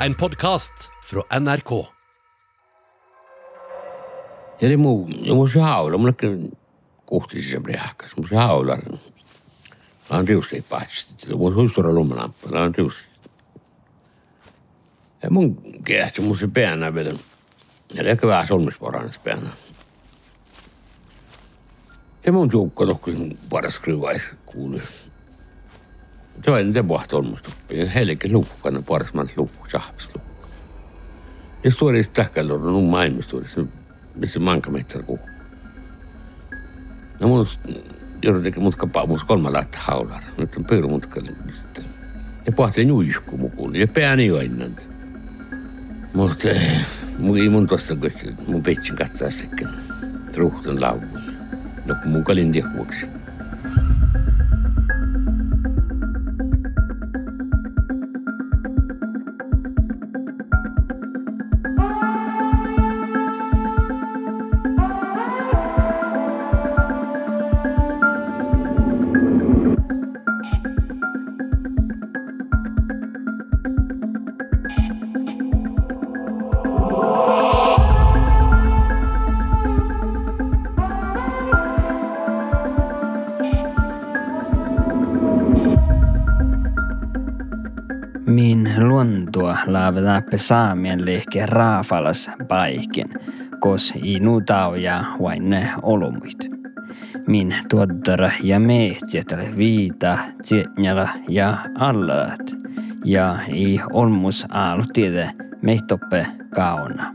En podkast fra NRK. Ja oli muu, ja mun se haula, mulle kohti se priahkas, mun se haula. Mä oon tiusti paitsi, mun huistura lumelamppa, mä oon tiusti. Ja mun kehti mun se päänä vielä. Ja ehkä vähän solmisporannus päänä. Se mun joukko tohkin paras kryvais kuuli. see oli puhta olmustuppi. Helikin luukkainen parsman luukku, sahvis luukku. Ja stuorista tähkällä on maailmistuorissa, missä manka metsä kuukku. No mun joudun tekemään mutka paamus kolmella haular. Nyt on pyyrumutkalla sitten. Ja pohtin juihku mukuun ja pääni jo ennen. Eh, Mutta mun ei mun tuosta kohti, mun pitsin katsaa sitten ruhtun laukuun. No kun mun kalin tihkuvaksi. Laavatappe saamien lehke raafalas paikin, kos i nutau ja vain olumuit. Min tuottara ja mehtsietäle viita, tsietnjala ja allat, ja i olmus aalu tiede mehtoppe kauna.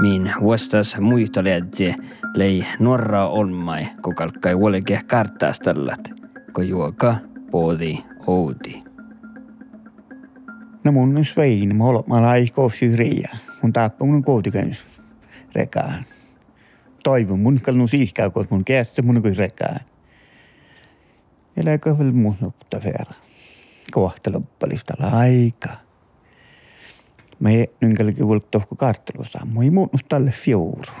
Min vuostas muistoledje lei norra olmai, kokalkkai vuoleke karttaastallat, ko juoka poodi outi. No mun on svein, mä olen, koossi riiä. Mun taappa mun koutikäynys rekaan. Toivon mun kalnu siihkää, koska mun kästä mun kuin rekaan. Eläkö vielä mun nopta verran. Kohta loppalista. Mä ei nynkälläkin voi tohko karttelussa. Mä ei muutnut tälle fjouru.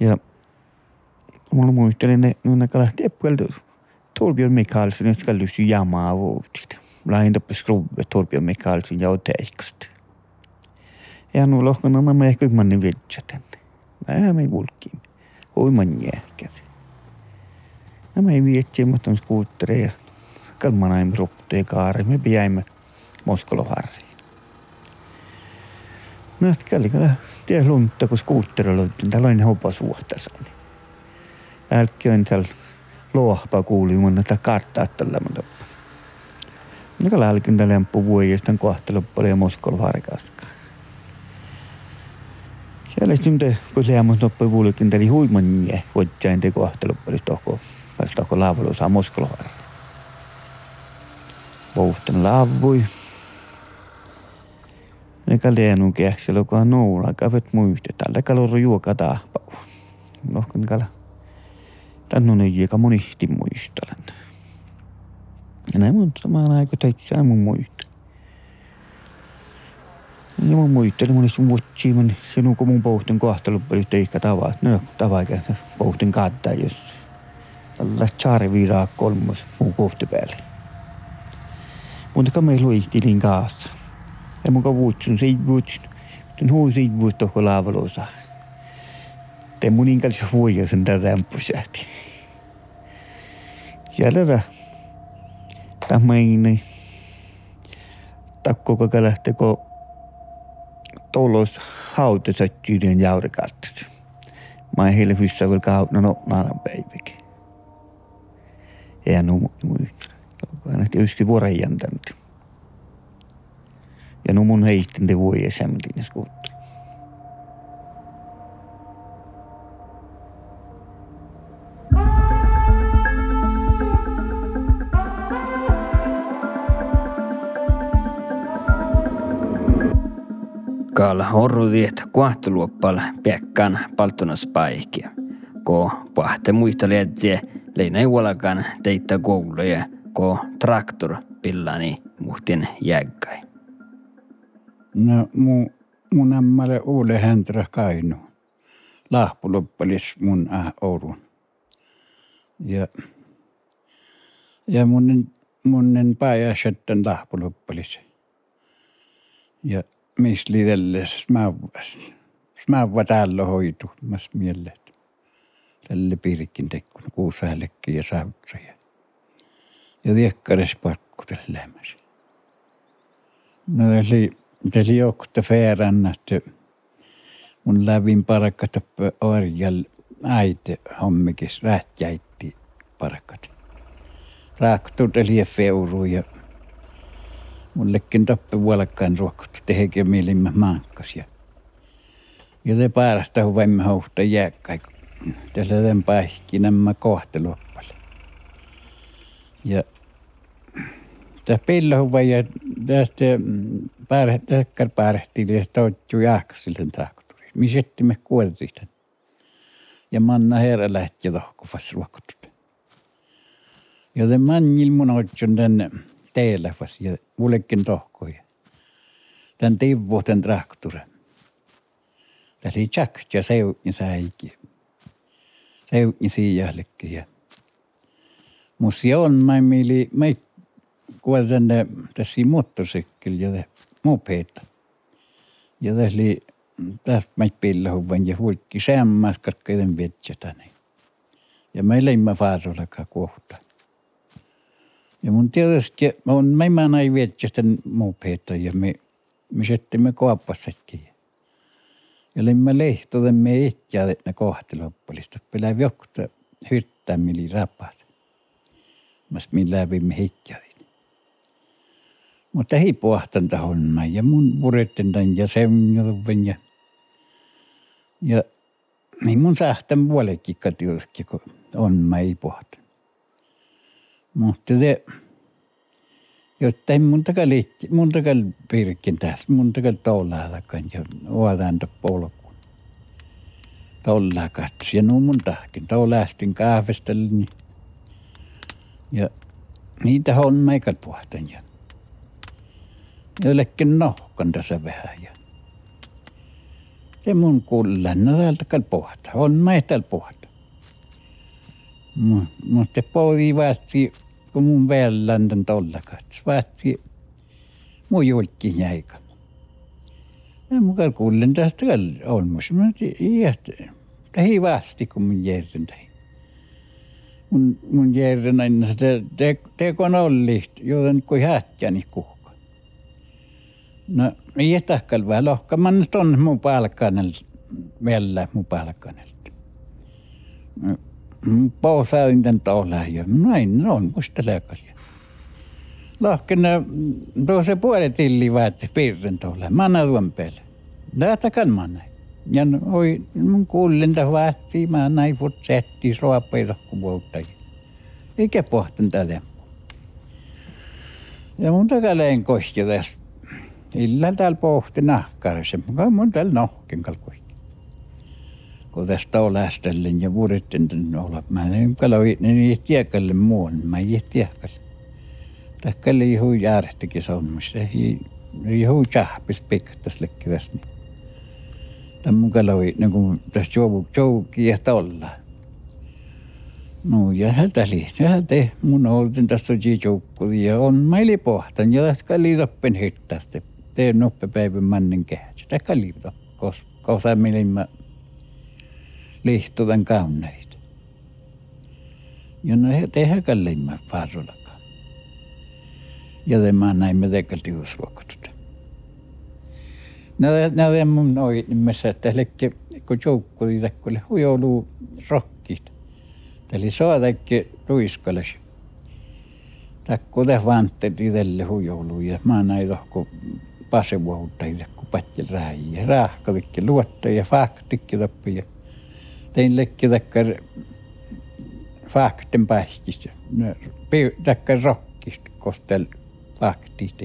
Ja mulla muistelin ne, kun lähti eppeltä Torbjörn Mikaelsen ska lyssna jammaa vuotit. Lähinnä Torbjörn Mikaelsen ja teikst. Ja nu lohkana mä ehkä manni viltsätän. Mä me vulkin. Oi man jähkäs. Ja mä ei vietsi, mutta on skuuttereja. Kalmanaim ruptee kaari. Me piäimme Moskoloharriin. Mä käli kyllä tie lunta, kun skuutterilla löytyin. Täällä on hopa suhtassa. Älkki on täällä lohpa kuuli mun näitä karttaa tällä. Mikä lälkin tällä lempu vuojistan kohtelu paljon Moskol varikasta. Siellä sitten te, kun se mun toppa vuolikin täli huiman nie, voitjain te kohtelu paljon tohko, vai tohko laavalu saa Moskol varikasta. Vouhtan laavui. Mikä leenu kähtsellä, kun on noula, kävet muiste, tällä kaloro juoka taapau. Lohkan kala. Tän on ei joka monihti muistelen. Ja näin mun samaan aikaan täitsää mun muista. Ja mun muistelin sun vuotsiin, mun sinun kun mun pohtin kohtelu oli teikka tavat. No tavaikä pohtin kattaa, jos tällä tsaari viiraa kolmos mun kohti päälle. Mutta me luihtilin kanssa. Ja mun vuotsin. Tän huu siitä vuotta tohko laavalosa. Te mun inkallis huijasen tätä rämppusähti. Siellä tämmöinen takko koko lähteko tulos hautasattyiden jaurikattet. Mä en heille hyssä vielä kautna no naanan päiväkin. Ja no. Nähti yski vuoren jäntäntä. Ja no mun heittin te voi ja skuutti. Kal horrudiet kuahtaluoppal piekkan paltunas paikia. Ko pahte muista lietse leinai uolakan teitä kouluja, ko traktor pillani muhtin jäggai. No mun, mun ammalle Uule Hänträ Kainu. Lahpuloppalis mun äh, Oulun. Ja, ja mun munnen päivä sitten lahpuluppalisi. Ja missä liitelle smävväs. Smävva täällä hoitu, mas mielet. Tälle piirikin tekkun kuusäällekin ja saavutsaja. Ja tiekkares pakku tälle lämmäsi. No eli, eli jokta färän, että mun lävin parakat orjal äiti hommikis rähtjäitti parakat. Raktut eli feuru ja mullekin toppe vuolakkaan ruokut tehekö mielimmä mankkas ja ja te päästä huvemme houhta jääkkai. Tässä tämän päihki nämä kohteluppalle. Ja tässä pillahu ja tästä pääräkkär päärähtiin ja toittu jääksilten traktori. Me kuoltiin. Ja manna herra lähti tohkuvassa ruokutut. Joten manjil mun otsun tänne teillä ja mullekin tohkoja. Tän tivvuhten traktorin. Tässä oli Jack ja seutni säikin. Seutni siijällekin. Ja musta on, mä mieli, mä kuolen tässä moottorsikkel ja mopeeta. Ja tässä tässä mä pillahu ja huikki semmas katkaiden vietsätäni. Ja mä leimmä faarollakaan kohta. Ja mun tietysti, mä mä näin vietsätän mopeeta ja me, me sitten me koapassakin. Ja lämmä lehtoden me itjää ne kohteloppolista. Pelää jokta hyttää mili rapat. Mas min läpi me hitjää. Mutta ei pohtan tahon mä ja mun muretten tän ja semjoven ja ja niin mun sähtän puolekin katiuskin, kun on mä ei pohta. Mutta te, jotta ei mun takal mun takal pirkin tässä, mun takal tollaadakan ja oatan polkuun. Tollaa katsi ja nuo mun tahkin, tollaastin kahvestelin ja niitä on meikat puhtan ja jollekin nohkan tässä vähän ja se mun kullan, no täältä kal pohta, on meitä pohta. Mutta poodi vaatsi kun mun vällän tolla kats. Vaatsi mun julkki jäika. Ja mukaan kuulen tästä olmus. Mä tiedän, tähi vasti kun mun järjen tähi. Mun, mun järjen aina se te, tekon olli, joten kuin hätkäni kuhka. No, ei jätäkkäl vähän lohka. Mä nyt on mun palkkanel, vielä mun palkkanelta pausaadin tän tohlaan ja näin on musta läkäsiä. Lahkena tuossa puolet tilli vaatsi piirren tohlaan. Mä annan tuon päälle. Lähtäkään mä näin. Ja oi, mun kuulin vaatsi, mä näin fut setti suopeita kuvuutta. Eikä pohtan tätä. Ja mun takaleen koski tässä. Illalla täällä pohti nahkarissa. Mun täällä nohkin kalkoi kun tästä on lähtellen ja vuodetten olla. Mä en kaloi, ne ei tiekalle muun, mä ei tiekalle. Täkkälle ei hui järjestikin sonmassa, ei, ei hui tjahpis pikkas lekki tästä. Tämä kaloi, niin kuin tästä jouvu, jouki ja tolla. No ja hältä liittyy, hältä mun oltin tässä joukku ja on meili pohtan ja tästä kalli toppen hyttästä. Teen noppepäivän mannen kehä. Kalli koska kosa mä lihtuvan kauneita. Ja no he tehdään kalliimman varrolakaan. Joten mä näin me tekalti usruokotut. No, no, mun noin nimessä, että lekki, kun joukkuli tekkuli hujoulu rokkit. Eli saadakki ruiskalle. Takku te vantet itselle hujoulu ja mä näin tohku pasevuohuttajille, kun pätjel rääjiä. Rahkalikki luotto ja faktikki toppi ja tein lekki takkar fakten pähkistä. Takkar rokkista kostel faktista.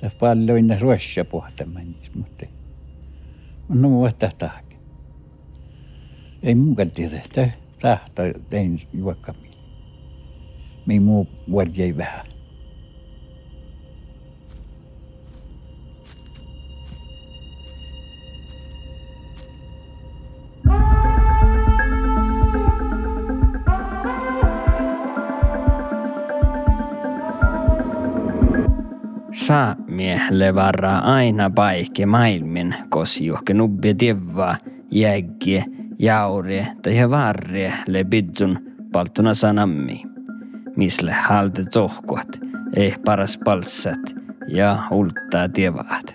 Tässä paljon ne ruossa pohtamannis, mutta on nuotta tahke. Ei muukaan tiedä sitä tahta tein juokkaminen. Me muu vuodia vähän. Saamiehelle varaa aina paikki maailmin, kos juhke nubbi tivva, jäggie, jaurie tai varrie le bidsun paltuna sanammi. Misle halte tohkuat, ei paras palsat ja ultaa tievaat.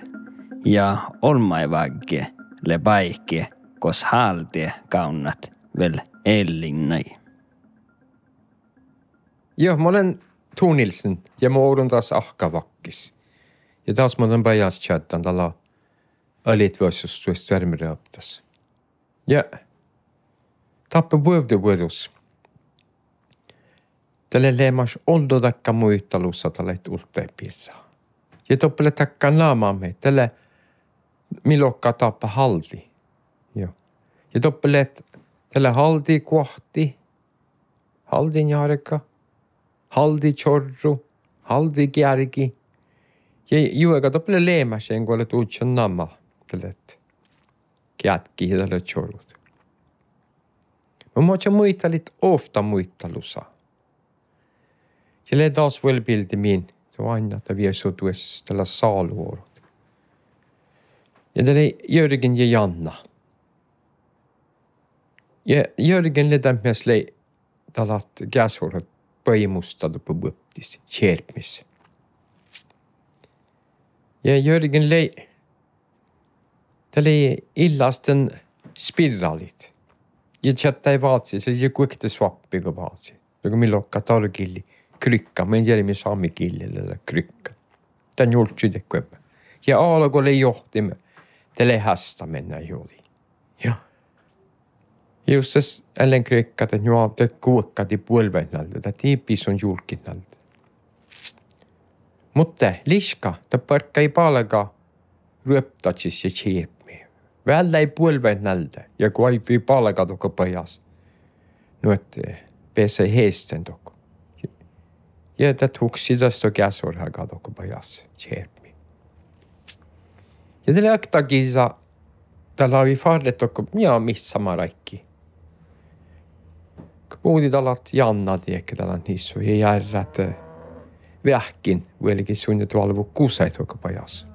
Ja olmaivaggie le paikki, kos haltie kaunat vel ellinnai. Joo, mä olen Tuu Nilsen ja mä oudun taas ahkavakkis. Ja taas mä olen pajas chattan tällä alit versus tuossa särmireaptas. Ja tappa vuodet vuodos. Tälle leemas oldo takka muistelussa tälle ulteen pirraa. Ja toppele takka naamaamme, tälle milokka tappa haldi. Joo. Ja toppele tälle haldi kohti, haldin jaareka, haldi chorru, haldi kärki. Juega ta pole leema, sen kuole tuutsun namma. Tällät. Kiatki hitalle cholut. Mä muutsa muittalit ofta muittalusa. Sille taas veel pildi min. Tuo aina ta vie sutuessa tällä saaluorot. Ja tälle Jörgen ja Janna. Ja Jörgen ledän myös lei talat käsurat põimustadu põbõptis, tšerpmis Ja Jörgen lei tälle illasten spiralit. Ja chatta ei vaatsi, se oli kuikte swappiga vaatsi. Nagu millokka tarkilli krykka, mä en tiedä missä sami kielellä krykka. Tän jultsi tekevä. Ja alkolle johtimme, tälle hästä mennä juuri. Ja. Just se ellen krykka, että nuo te kuokkati puolvenalta, että tiipis on julkinalta. Mutta liska taparkkai paalaga ryöptatsisse siirmi. Välillä ei puolven nältä ja kun aipi paalaga tukka pajas. No et pääse heisten tukka. Ja ta tuksi tästä käsurhaga tukka pajas siirmi. Ja tällä aktagi saa tällä oli farret tukka minä missä raikki. Muudi talat jannadi, ehkä talan nissu ja järrätä. Vähkin vieläkin suunnittu alvu kusait pajas.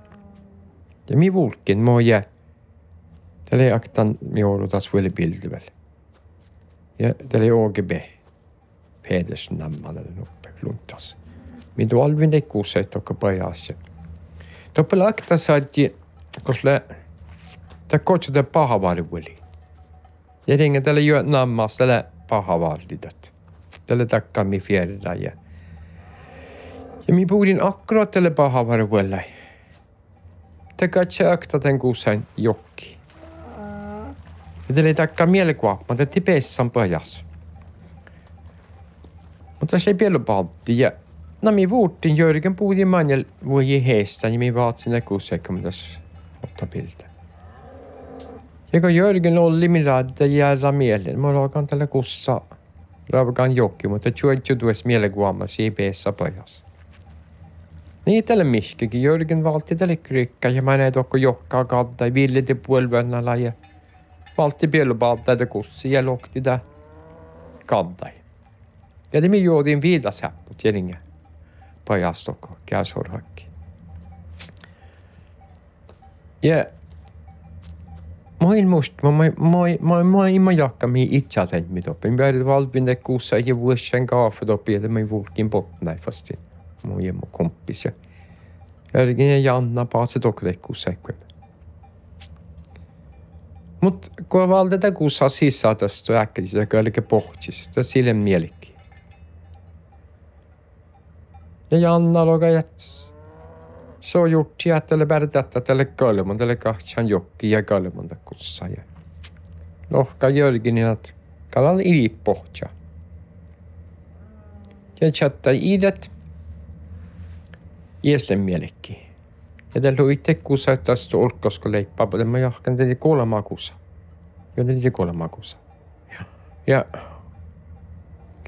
Ja mi vulkin mo jä. Tälle aktan mi olu taas vielä bildivel. Ja tälle OGB. Pedersen nammalle nuppe luntas. Mi tu alvin te kusait toko pajas. ja Toppela akta saati, koska ta kutsuta pahavari veli. Ja ringa tälle jo nammas tälle pahavaridat. Tälle takkaa mi fjärda ja ja mi puhuttiin akkurat tälle pahavari veli. Te katse akta den kuusain jokki. Ja tälle takkaa mielikuoppa, te tipessan pajas. Mutta se ei vielä paltti ja No mi vuotin Jörgen puhutin manjal voi heistä ja mi vaatsin ne kuusekymmentäs ottaa piltä. Ja kun Jörgen oli min radda järra mielen, mä raakan tällä kussa raakan jokki, mutta juot jo tues mielikuama siipeessä pajas. Niin tällä miskikin Jörgen valti tälle krykkä ja mä näin tokko jokkaa kadda ja ville te puolvönnalla ja valti pielupalta tätä kussi ja lokti tä kadda. Ja det mi juodin viidasäpput järinge pajastokko käsorhakki. Ja mä en muista, mä, mä, mä, mä, mä, mä jakka mi itse tänne mit upp. Mä började valpin det kussa ja vuosen kaafet upp ja mä vulkin bottnai Mä ja mun kompis ja Jörgen ja Janna pääset också det kussa ekvem. Mut kun valde det kussa sisään tästä äkkiä, se kyllä pohtis, sitä sille mielikki. Ja Janna loga jäts. Så gjort ja tälle bärtättä tälle kalmon, tälle kahtsan jokki ja kalmon kussa. Ja lohka Jörgenin, että kalal iri pohtja. Ja chatta idet. Ieslen mielekki. Ja tällä itse kussa, että tästä olkosko leippaa, mutta mä jahkan tälle kuolemaa kussa. Ja tälle kuolemaa kussa. Ja,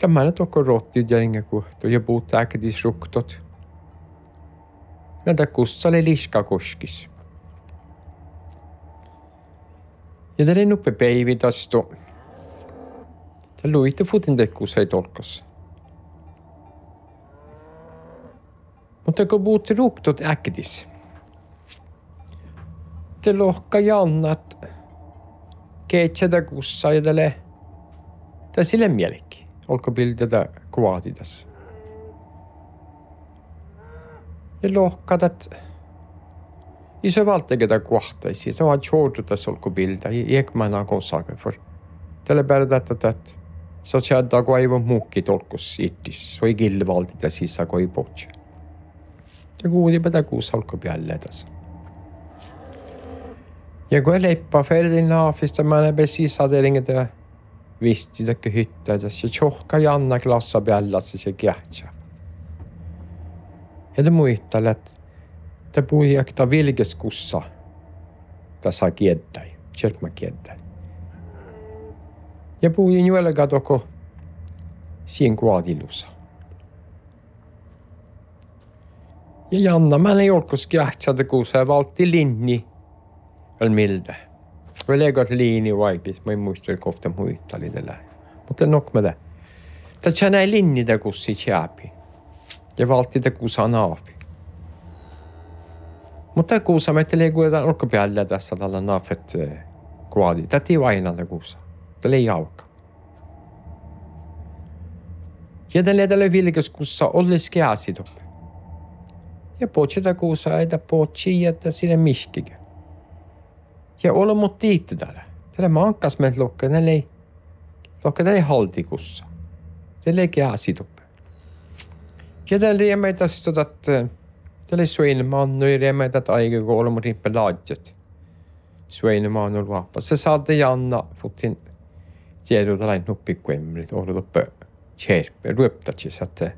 Tämä nyt onko rotti järinga kuhtu ja puhuta äkkitis ruktot. Näitä kussale liska koskis. Ja tälle nuppe päivi tasto. Tämä luitte futin tekkuus ei tolkas. Mutta ruktot äktis. Te lohka jannat keitsätä kussaidele tai sille mielekki. Olko piltetä kuvaatitas. Ja lohkatat iso valtegeda kuahtaisi. Se on joudutas olko piltä. Iekmana kossaake for. Tälle pärdatat, että sa tead, aga ei või muuki tolkus itis, või kill valdida, siis sa kui pohtsi تقول بدأ وصلكم bjalledes. Ja kui leipäferdin ahvistamine besisadelingide vistidega hyttadesse tjohka janna klassa bjallasesse kiahtsa. Ja te muistal, et te puhujakta vilgeskussa tasa kieddai, tjärkma kieddai. Ja puhuin juelga toko siin kuadilussa. Ja mä ei jolkus kähtsä, kun se valtti linni on miltä. Mä leikot liini vaikis, mä en muista kohta muita oli tällä. Mutta nok mä tä. Tätä näin linni da kussi tjääpi. Ja valtti da kusa naafi. Mutta kuusa me telee kuitenkin olkapäällä tässä tällä naafet kuadi. Tätä ei aina da kuusa. Tällä ei jauka. Ja tällä tällä vilkeskussa olisi käsi toppe. Ja potsi da kuusa ei da potsi ja sille miskikä. Ja olla mut tiitti täällä. Täällä mankkas meiltä lukka, ne ei, lukka ne ei haltikussa. Täällä ei käsi toppe. Ja täällä riemeitä sitä, että täällä suinmaan, no ei riemeitä, että aika kun olla mut riippä laadjet. Suinmaan on vappa. Se saatte Janna, futin tiedot tällainen nuppikuemmrit, olla toppe tjerpe, ruoptatsis, että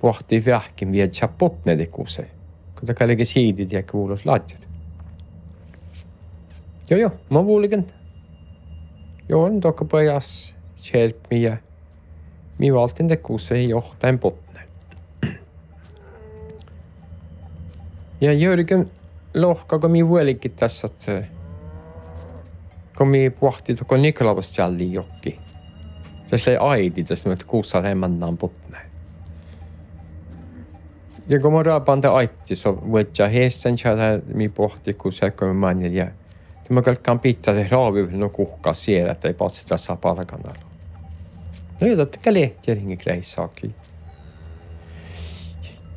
pohtii vähkin vielä chapotne kuuse. Kun tämä kallikin siidit ja kuulos laadjet. Joo, joo, mä vuolikin. Joo, on tokka pojas tjerpmi ja mi valtin te kuuse johtain potne. Ja Jörgen kun mi vuolikin tässä, että kun mi pohti tuolla Nikolavas jälli jokki. Tässä ei aiti tässä, että kuussa hemmannaan potne. Ja kun mä raapan te aitti, så võtja heessen tjällä mi pohti, kun se kun mä ja Tämä kalkkaan pitää se raavi no kuhkaa siellä, että ei patsi tässä palkanalla. No ja totta lehtiä ringi kreissaakin.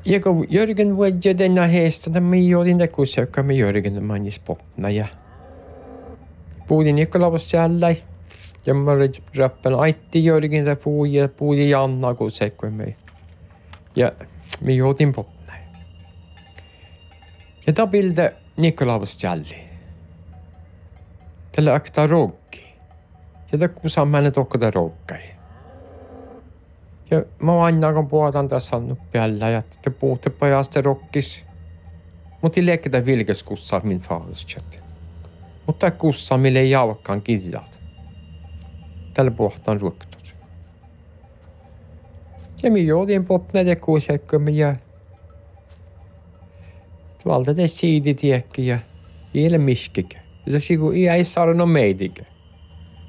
Ja kun Jörgen vuodja denna heistä, niin me joudin tekussa, joka me Jörgen manis popna ja puhuttiin Nikolavas siellä. Ja mä olin rappel aitti Jörgen ja puhuin ja puhuin Janna, kun se kun me. Ja me joudin popna. Ja tämä bilde Nikolavas jälleen. Tällä akta roggi. Ja tämä kusammäinen tokko tämä roggai. Ja mä aina kun puhutaan tässä on päällä ja te puhutte pojasta rokkis. Mutta ei leikketä vilkeskussa min faarustjat. Mutta kussa mille ei jauhkaan kirjat. Tällä puhutaan ruoktut. Kuusekkomme ja valta te siiditiekki ja miskikään. Ja se kun ei saada no meidikä.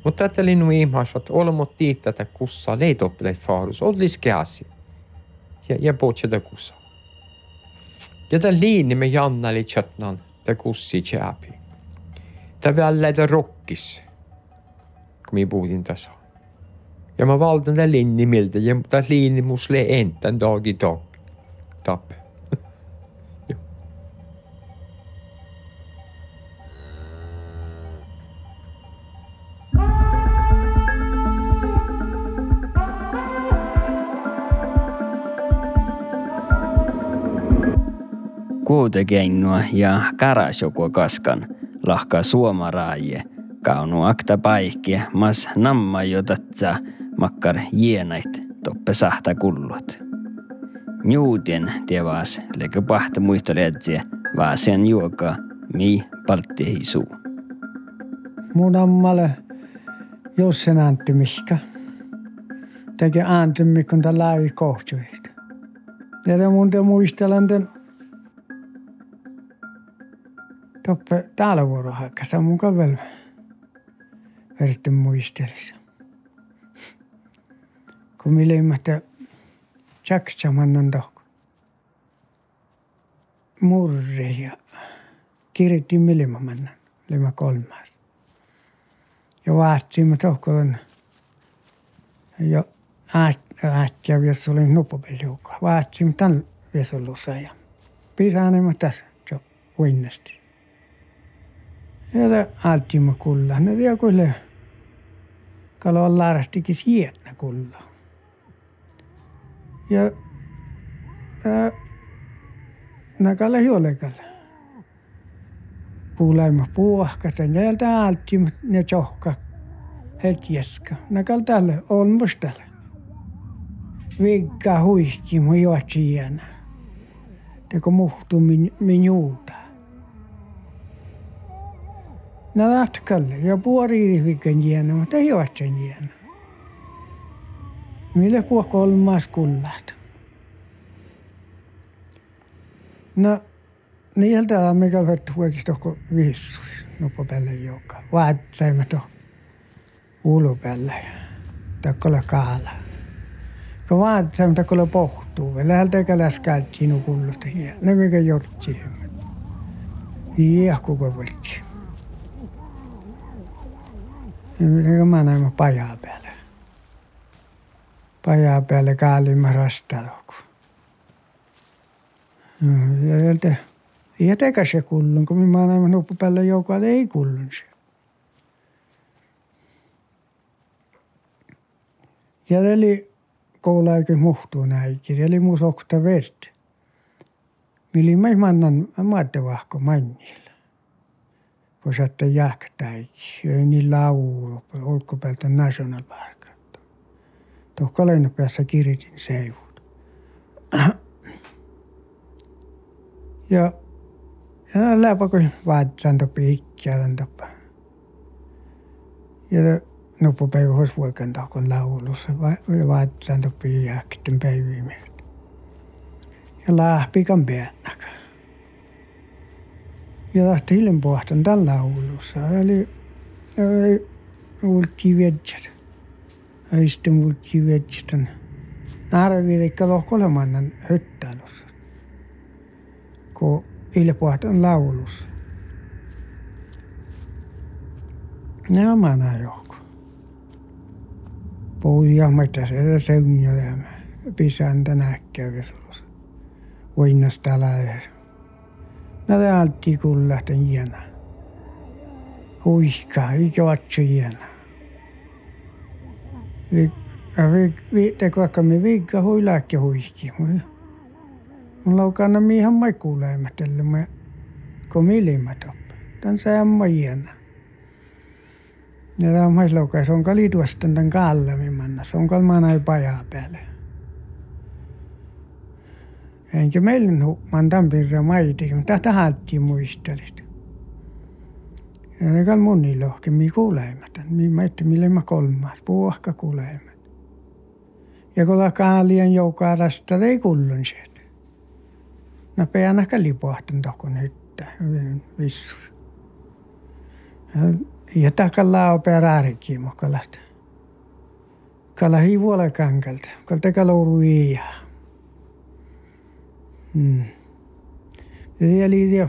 Mutta ajattelin nu ihmas, että olemme tiittää, että kussa leitoppileit faarus, odlis käsi. Ja, ja potsa kussa. Ja tämän liini me Janna oli chatnan, tämä kussi tjääpi. Tämä vielä rokkis, kun me puhutin tässä. Ja mä valin tämän Linnimiltä, ja tämä Linni musle en tämän dagi dag. Tapp. kuutekennua ja karasjoku kaskan lahka suomaraajie. Kaunu akta paihkie mas namma jotatsa makkar jienait toppe sahta kullut. Njuutien tievas leke pahta muistoleetse vaasian juoka mi paltti hisu. Mun ammalle Jossen Antti Mihka teki Antti kun tämä lävi kohtuista. Ja mun te muistelen tämän toppe täällä on mun kalvel veritten muistelisi. Mannan tohko. murre ja kirjoitin milima mennä, lima kolmas. Ja vaatsimme tohkoon ja ähtiä jos oli nuppopeliukaa. Vaatsimme tämän viesollussa ja pisaanemme tässä jo uinnesti. Ja aattimme kulla. Ne vielä kuille kalo on laarastikin sieltä kulla. Ja ää, nakalle juolekalle. Kuulaimme puuahkasta, näiltä alttimme ne johka hetjeska. Nakal tälle, olmus tälle. Vigga huiski mu juotsi jänä. Teko muhtu min, minuuta. Nä lähtkälle ja puori viikon jänä, mutta juotsen jänä. Mille puo kolmas kullat. No, niiltä mikä vettä huokista tohko viissui, noppo päälle joka. Vaatsaimme tohko ulupäällä ja takkola kaala. Kun vaatsaimme takkola pohtuu, ja läheltä käläskaat sinu kullusta ja ne mikä jortsi. Iähku kovolti. Ja mitä mä näin pajaa päällä. Pajaa päällä kaalimme rastaloku. Ja sieltä, ja teka se kullun, kun mä näin nuppu päällä joukoa, ei kullun se. Ja eli koulaikin muhtuu näikin, eli mun sokta vert. Mili mä mannan maattavahko mannilla. Kun saatte jahkataiki, ei niin laulu, ulkopäältä national park. Tuohon leina päässä kiritin seivut. Ja, ja läpä kun vaatsan ikkiä topa. Ja nuppupäivä olisi vuokan tahkon laulussa ja vaatsan topi jääkitten päiviin. Ja lähpikan päännäkä. Ja tahti hiljen pohtan tämän laulussa. Eli, eli ulti vedjät. Ulti vedjät. Arviilikka lohkolemannan höttäilussa. Kun ilpohtan laulussa. Ne on mana johku. Pouja mitä se seunjo ja pisän tänä kävisolossa. Voinnasta. Nade alltid kullaten gärna. Huiska, eikä vatsa gärna. Vi, vi, vi, koska me viikka huilaakke huiski. Mulla on kanna mihan mai kuuleematelle, mä kun milimät op. Tän samma gärna. Ja tämä on mais laukaa, se on kalituosta tämän kaallemin manna. Se on kalmana ei pajaa päälle. Enkä meillä hukman tampirra maiti, mutta tahaltiin muistelit. Ja kal muni lohke, mi kuuleimatan. Mi maitte, mille mä kolmas, puuahka kuuleimat. Ja kun kaalien joukaa rasta, ei kullun sieltä. No peän ehkä lipohtan tohkon hyttä, vissu. Ja takalla on peräärikin mukalasta. Kala hivuola kankalta, kalta kalouru iiaa. Mm. Det är lite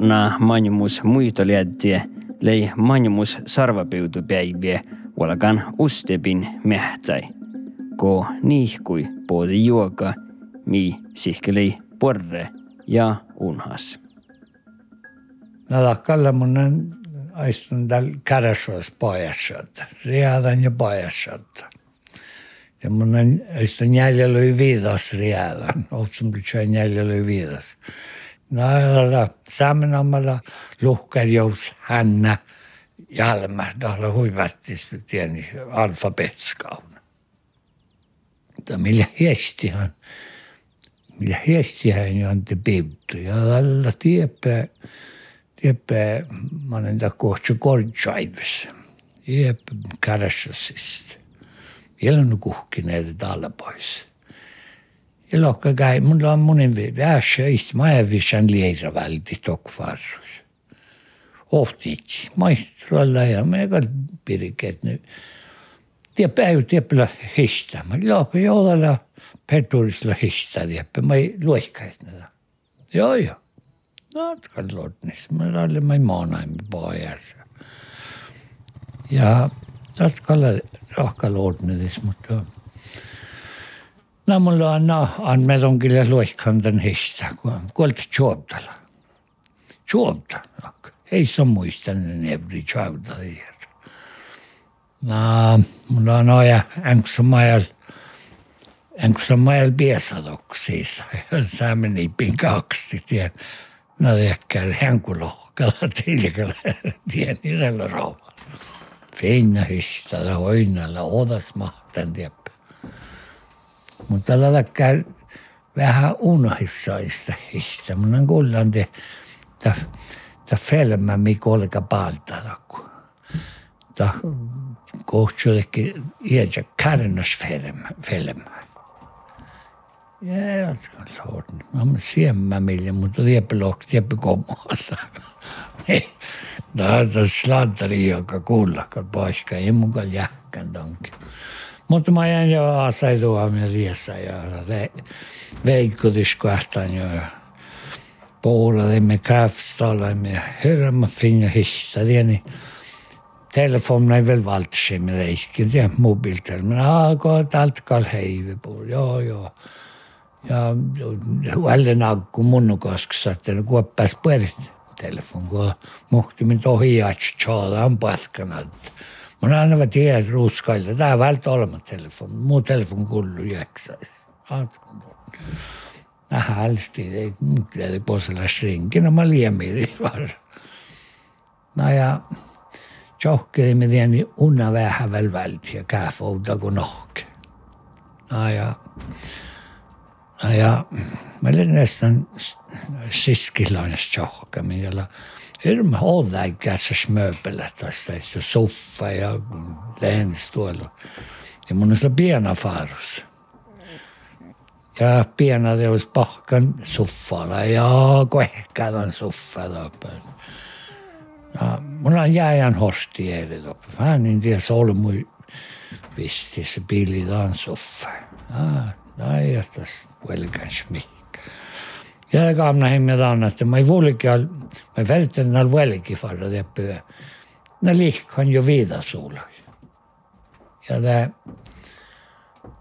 Ona manjumus muitoliädtiä lei manjumus sarvapiutupäiviä valkan ustepin mehtsäi ko niihkui poodi juoka, mi sihkeli porre ja unhas. Nalakalla mun aistun tällä kädessä pajassa, riadan ja pajassa. Ja mun aistun jäljellä viidas riadan, otsun pitää jäljellä viidas. Näillä saamenammalla luhkarjous hännä jalma, tällä huivattis tieni alfabetskaun mutta millä hiestihan, millä hiestihän jo on te pivtu. Ja tällä tiepää, tiepää, mä olen tämä kohta kortsaivis. Tiepää kädessä siis. Vielä on kuhkineet täällä pois. Ja lohka käy, mulla on monin vähässä istma ävisän liira välti tokvarrus. Oftitsi, maistralla ja me kall piriket nyt. Tie päivä tiepillä histä. Mä lohka joulalla peturisilla histä tieppä. Mä ei luikkais näitä. Joo joo. No, kallotnis. Mä olin mä maanaimi pojassa. Ja tatskalla rohka luotnedis, mutta No mulla on no, on meidän kyllä luikkantan histä, kun kuolta juoptalla. Juopta. Ei se muistanut nevri juopta No, mulla on oja enkusamajal, enkusamajal piesadoksissa. Se meni pinkaksi, tien. No, ehkä henkulohkalla tilkalla, tien niillä rauhalla. Feinna histä, hoinalla, odas mahtan, tiedä mutta käy vähän unhissaista histä. Mun kuullaan te, ta, ta filma, mikä oli palta. Ta kohtsuudekin iäjä kärnösfilma. Filma. Ja jatkan sortin. Mä oon siemmä mille, mutta liepi lohk, liepi kommalla. Tämä on slantari, joka kuullakaan paiska. Ei mukaan jähkän tonkin. Mutta mä jäin jo asaitua riessä ja veikkutiskuahtan jo. Pooladimme kaffestalamme hörma finna hissa tieni. Telefonen ei vielä valtsimme reiskin, tiedä mobiiltelma. Men alkoi allt kall heivi puol, joo joo. Ja välillä akku munnukoskassa, että ne kuoppas puolet telefon, kun muhti min tohi jatsi tjaalaan paskanat. Mun aina tiedä ruskailla. Tää välttä olema telefon. Muu telefon kullu jäksä. Nähdään hälsti. Ei tiedä posella shrinkin. No mä liemiri var. No ja tjohkeli me tiedä unna vähän väl välti ja kääfouta kun nohke. No ja No ja mä olin nästan siskilainen tjohkeminen, jolla Hirmu hårdäggas möbelet, tuossa jo soffa ja läänstuolla. Ja mun on se piena farus. Ja piena teos pahkan soffalla ja kohkaavan soffalla. Ja mun on jääjän horsti eilen loppu. Vähän niin tiedä solmui visti se pilitaan soffa. Ja, näin, ja tässä pelkäns mihin. Jag gamla hemmet annat. Mä ei vuolikin, mä vertan näillä vuolikin farra teppyä. Nä lihkan jo viidasuulla. Ja tää,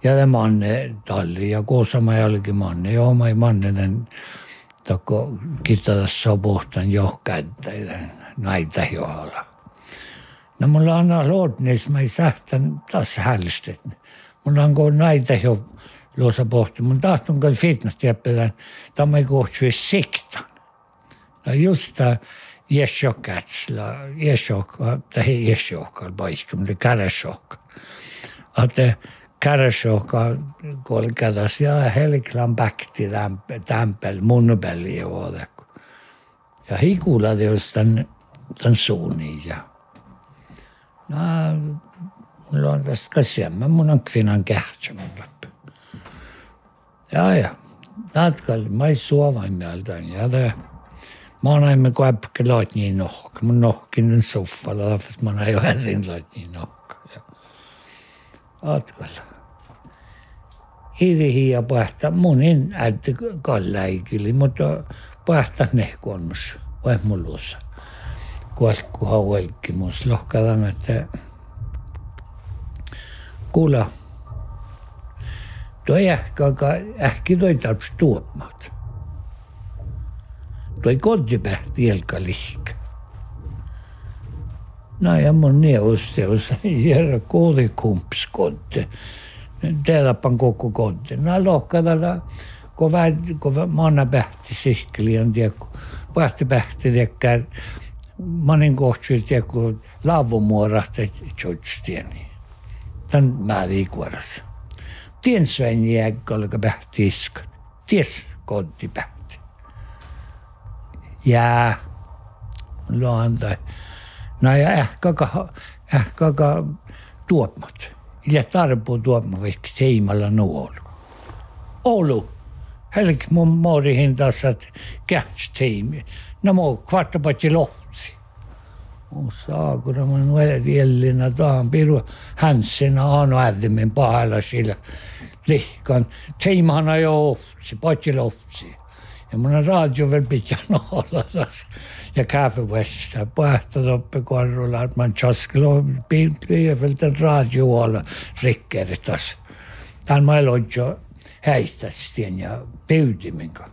ja tää manne talli ja koossa mä jälki manne. Joo, mä ei manne tän tokko kitadassa pohtan johkäyttä näitä johalla. No mulla on loodnis, mä ei sähtän taas hälstet. Mulla on kun näitä jo luossa pohti. Mun tahtun kyllä fitness-tieppelän, tämä ei kohtui siktan. No just tämä Jesjokatsla, Jesjokka, tai Jesjokka paikka, mutta Käräsjokka. Että Käräsjokka, kun oli kädas, ja Heliklan bäkti tämpel, munnupelli ja vuodet. Ja hikulla just tämän, tämän suuni. Ja, no, mulla on tästä käsiä, mun on kvinnan kähtsä mulle. Ja, ja. Tatkal, mä ei suovaimeltaan. Ja tämä Mä näin kun äpkä loit niin nohka. Mun nohkin soffalla, lähes mä näin herrin loit niin nohka. Ja atkalla. Hivi ja pähtä, munin äiti kalläikili, mutta pähtä nehkonmus. Vai mullussa. Kuolkku hauelki mus lohkadan, että ta ei eh, ähka, aga ähkida ei tarvitse tuotmat. ta ei kodi pähti jelka lihk. No ja mun neusteus järä kooli kumps kotte. Täällä pan koko kotte. No lohkadalla, kun maana pähti sihkeli on tiekku. Pähti pähti tiekkään manin kohti tiekkuu laavumuorahti tjotstieni. Tän määriikuorassa tiensväen jääkkolka pähti iskan. Ties koodi pähti. Ja loantai. No ja ehkä, ehkä tuomat. Ja tarpu tuomat vaikka seimalla nuolu. Olu. Helk mun morihin taas, että kähtsi teimi. No muu kvartta pati lohti. Mun saakuna mun nuolet jällina taan piru hänsinä aano ädimmin pahalla sillä lihkan. Tiimana jo ohtsi, patsi lohti. Ja mun on radio vielä pitää olla tässä. Ja kaffevässä pähtä toppe korrulla, että man chaskelo piiveltä radioalla rikkeri tässä. Täällä mä loitjo häistästien ja pyytiminkä.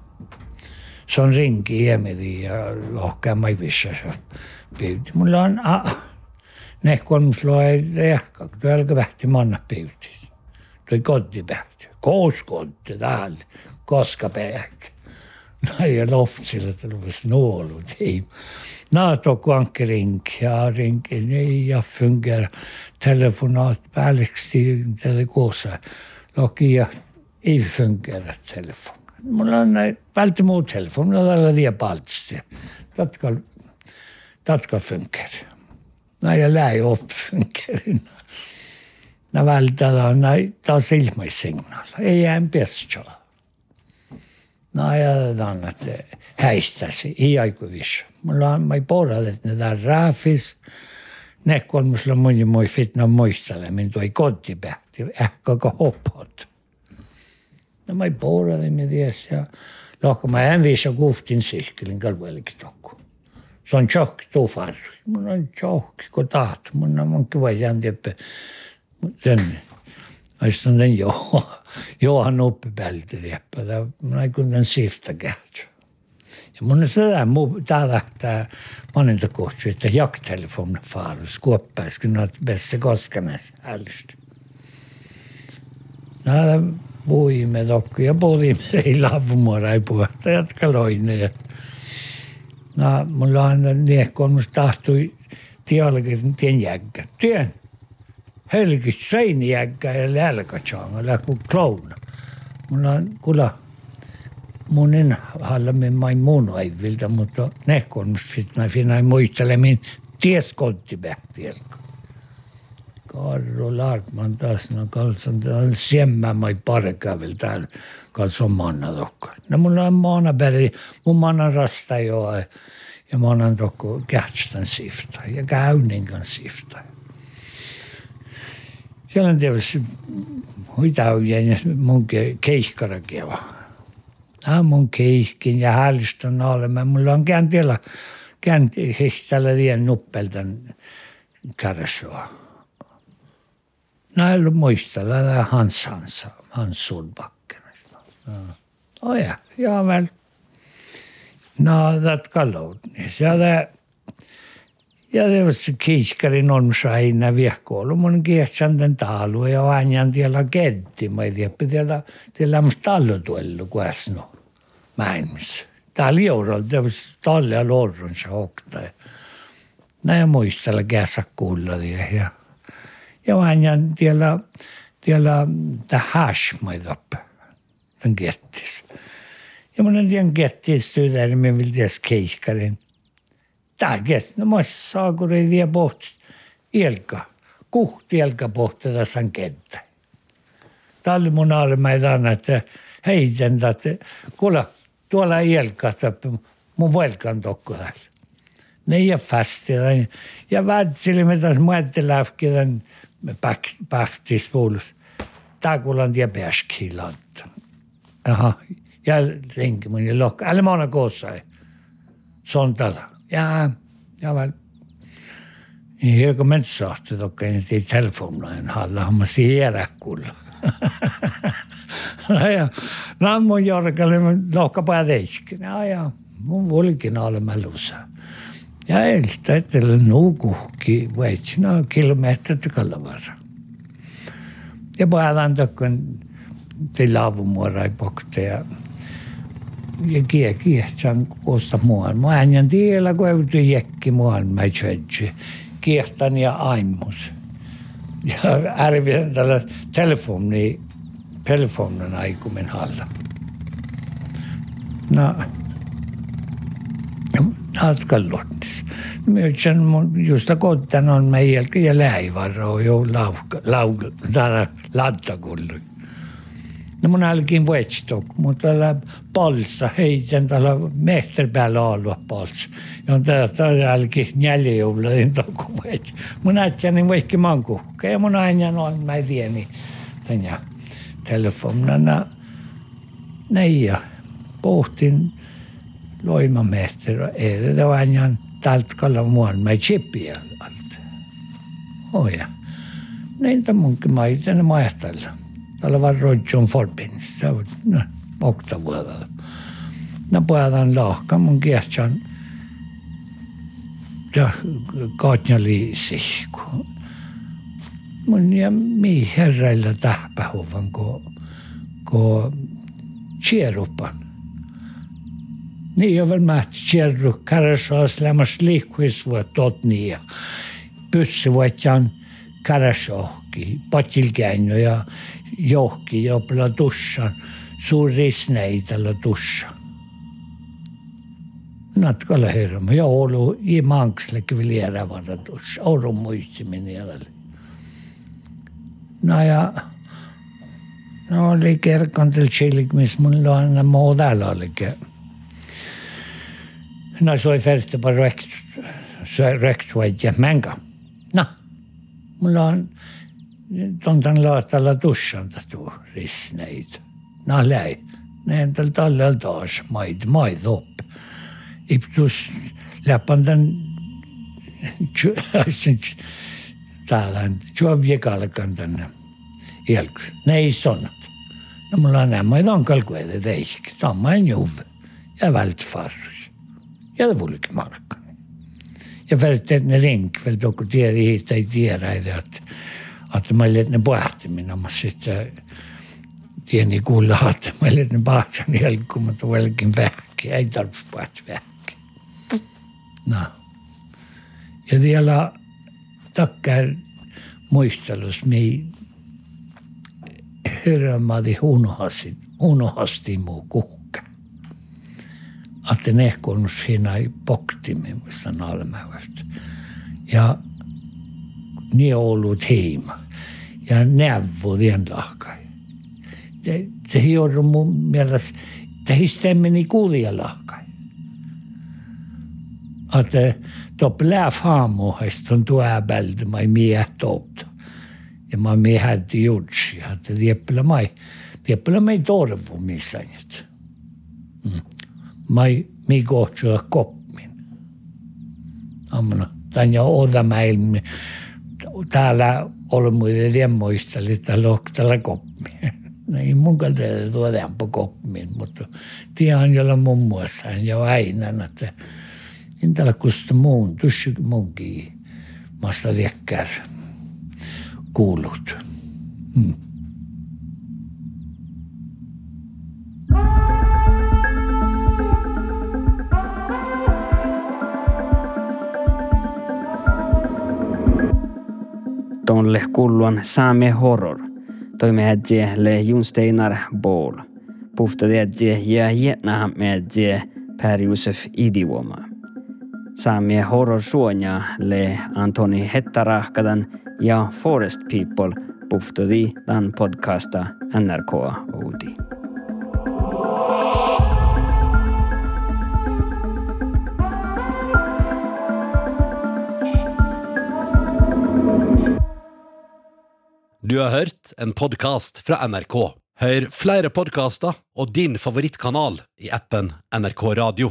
Se on rinki iemedi ja lohkaa mai vissa pyyti. Mulla on ne kolmsloa ei ehkä, tuolla vähti manna pyyti. Toi kotti vähti. Koos kotti täällä, koska pähkä. No ja loftille tullut nuolu team. NATO ring ja ringi niin ja fungerar telefonat päälleksi tälle kuossa. Lokia ei fungera telefon. Mulla on näin välttä muu telefon, mulla on tällä paltsi. Tatka, tatka fungerar. Näin ja läi upp fungerin. Nä vältää näin taas ilmaissignaal. Ei jää pestjala. No ajatellaan, että häistäisi iäikuvis. Mulla on, mä ei porad, että ne tää raafis. Ne kolmus on mun moi fitna muistele, min toi kotipähti, ehkä hoppot. No mä ei porad, niin ties, ja lohko mä en viisa kuhtin sihkelin kalveliksi tokku. Se on tjohki tufarri. Mun kun taht. Mun mun kiva jäntiepä. Tänne. Aistan den jo. Johan oppipälti tiepä. Mä ei kun den sifta. Ja mun on sitä muu täällä tämä monenta kohtaa, että jaktelefon faarus kuoppaiskin noit bässe koskanes älstä. Nää puhuimme tokko ja puhuimme ei puhuta. Ja No, mulla on niin kolmus tahtui tiologin tien jägkä. Tien helgit seinijägkä ja lälkätsaanga, lähku klouna. Mulla on kuula mun en hallamme main muun aivilta, mutta ne kolmus fitna finai muistelemin ties konttipähtielkä. Karro Laartman taas, no kalsan täällä siemmä mai parekävel täällä, kalsan manna tokko. No mulla on maana peri, mun manna rasta jo, ja mä annan tokko kähtstän sifta, ja käynninkan sifta. Siellä on tietysti huitaujien mun keikkara keva. Ja mun keiskin ja häälistön olemme. Mulla on kääntiellä, käänti hihtäällä vien nuppeltan kärsua. Näillä muistella tämä Hans Hansa, Hans Solbacken. Oh ja, ja väl. No, det kallout. Ja det ja det var så kiskarin on saina viehkoulu. Mun kiehsan den talu ja vanjan tiellä ketti. Mä ei tiedä, tiellä, tiellä musta tallo tuellu kuesno. Maailmassa. Täällä eurolla, det var talle ja lorron se hokta. Näin muistella käsä kuulla ja ja vanjan tiellä, tiellä tämä hash ei tappe. Den kettis. Ja mun en tiedä kettis tyydä, niin mä vil ties keiskarin. Tää kest, no mä saakuri vie pohti. Ilka. Kuhti ilka pohti tässä kenttä. Tää oli mun almaidan, että heitän, että kuule, tuolla ilka, mun velkan tokko täällä. Ne ei fast. Ja vätsilimme tässä muetteläfkiden pähtis Tää kuulan tie pääskilantta. Jaha, ja ringi mun lokka. Älä mä anna koossa. Sontala. Ja, ja väl. Niin högö men sahti tokka niin tii telefonain halla. Hamma siirä kuulla. no ja, no mun jorkalle lokka pääteiskin. Ja, ja, mun volkin alle mälussa. Ja elstä etelä nuukuhki, väitsinä kilometrit kallavara. Ja päätän tokkon til lavumuora ei pokte ja ja kie kiehtsan kosta muan. Mä en tiedä, kun ei jekki muan mä tjötsi. Kiehtan ja aimus. Ja ärvien tällä telefoni, telefonin aikumen halla. No, Natkallottis. Myötsen just kotten on meidän ja läivarro jo lauka, lauka, lattakullu. no mun alkin vuetstok, mutta tällä palsa heitän tällä mehter päällä alua palsa. Ja on tällä alki njäljejulla niin tokku vuets. Mun äitsä vaikka manku. Ja mun aina noin mä tiedän niin tänä telefonina. Näin ja pohtin loimamehter. Ei det aina tältä kalla muun. Mä chippiä alta. Oja. Niin tämän munkin mä itse mahtalla. Tällä var Roger Forbins. Okta vuodella. No puhutaan lahka mun kiehtsan. Ja kaatjali sihku. Mun ja mi herrailla tähpähuvan ko, ko Néven mátcsérlő keres az lem a slékvész volt totnia. Pössi vagyan keres a ki, patilgányja, johki, abla dussan, suur részneidele dussan. Natuke lähedam ja olu, ei makslik veel järelevalve duss, aru mõistmine jälle. no ja no oli kergkondel tšillik, mis mul on moodal oligi No så är färdigt på rökt, rökt ja mänga. No, mulla on tontan laatalla tussanta tuo risneid. No läi. Näen tällä tallella taas maid, maid upp. Iptus läppan tän täällä juoviekalkan tänne jälks. Ne ei sonnat. No mulla on nämä maid on kalkuede teisik. Samma en juve. Ja vält farrus. Ja det vore markka. Ja ring för doku tiedä ihistä ei tiedä, että että mä olin ne pohtimina, mä sitten tieni kuulla, että mä olin ne pahtsan jälkeen, mutta velkin vähki, ei tarvitse paht vähki. No. Ja vielä takkar muistelus, mi hyrmädi unohasti, unohasti muu kuhka. Että ne ehkonut siinä ei poktimin, mistä nalmävästä. Ja niin ollut heima. Ja neuvo den lahkai. Se, se hiorru mun mielestä, että hissemmeni kuulia lahkai. Että to blää faamuhesta on tuo äbältä, mä ei mie toutta. Ja mä mie hätti jutsi, että tieppelä mai, tieppelä mai torvu missään. Mm. Mä ei mi kohtsua kopmin. Ammana, tän ja odamäilmi täällä olmuille lemmoisteli täällä tällä kopmi. No ei mun kalta tuodaan kopmiin, mutta tiedän jolla muun muassa ja aina, että en täällä kusta muun, tussi munkin masta liekkär kuulut. Hmm. Tonle kulluan saame horror. Toime ädje le Junsteinar Ball. Pufta ädje ja jätna ädje Per Josef Idioma. Saame horror suonia le Antoni Hettarahkadan ja Forest People puftadi dan podcasta NRK Oudi. Du har hørt en podcast fra NRK. Hør flere podcaster og din favorittkanal i appen NRK Radio.